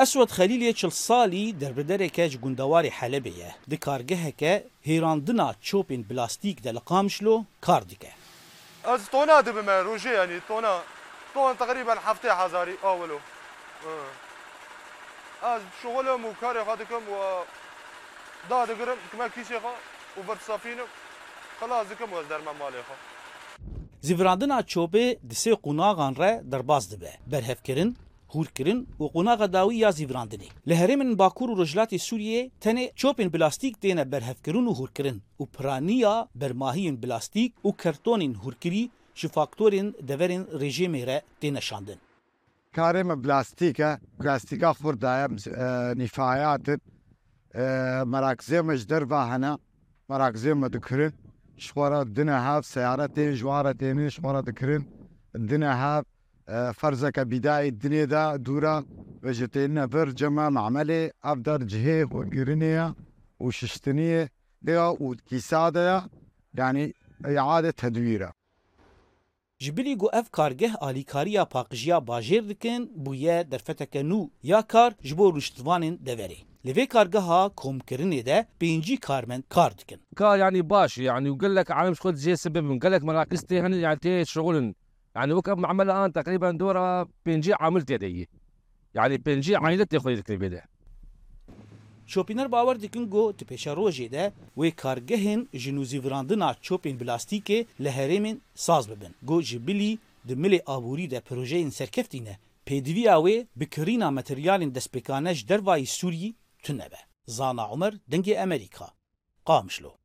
ئەسوەت خەلیلێ چل ساڵی دەربدەرێکەش گوندەواری حەلەبەیە دی کارگەهەکە هێراندنا چۆپین بلاستیک دە لە قامشلۆ کار دیکە. ئەس تۆنا دەبمە ڕژێ ینی تۆنا تۆن تقریبا هەفتەی هزاری ئاولو ئەس شغلم و کارێ خوا دەکەم و دا دەگرم کمە کیسێخوا و بەرسافینم خلاص دەکەم وەز دەرمە مالێخوا. Zivradina çobê di sê qunağan re derbas dibe. Berhevkirin هورکردن و قناغ داوی یا زیوراندنی له هرمن باکور و رجلات سوریه تنه چوپن بلاستیک دینه برهفکرون و هورکردن و پرانیا برماهین بلاستیک و کرتونین هورکری شی فاکتورین دورین رژیمی را دینه شاندن کاریم بلاستیک بلاستيكا خور دایم اه، نفایات مراکزی مجدر هنا مراکزی مدکرین شوارا دینه هاف سیارتین جوارتین شوارا دکرین دینه هاف فرزك بداية الدنيا دا دورا وجتينا برجما معملي أفدر جهي وقرنية وششتنية ليا وكيسادة يعني إعادة تدويره ji bilî got ev kargeh alîkariya paqjiya bajêr dikin bû ye derfeteke nû ya kar ji bo rûştivanên deverê. Li vê kargeha komkirinê de pêncî karmend kar dikin. Kar yanî baş yanî û gelek elm xwe cê sebebin gelek menaqistê hene yanî tê şeğulin يعني وكم عملها انا تقريبا دورة بنجي عملت يدي يعني بنجي عملت خو الكليب ده چۆپینەر باوەردی کنگۆ تپێشەڕۆژێ دە وێ کارگەهێن ژنوزی ڤراندنا چۆپین بلاستیکێ لە هەرێمێن ساز ببن گۆ ji biلی di milê aborî de projeyên serkeftîne pêdiviya wê bikirîna materyalên destpêkane ji dervayî Sûrî tunebe. Zana Umer dengê Amerîka. Qamşlo.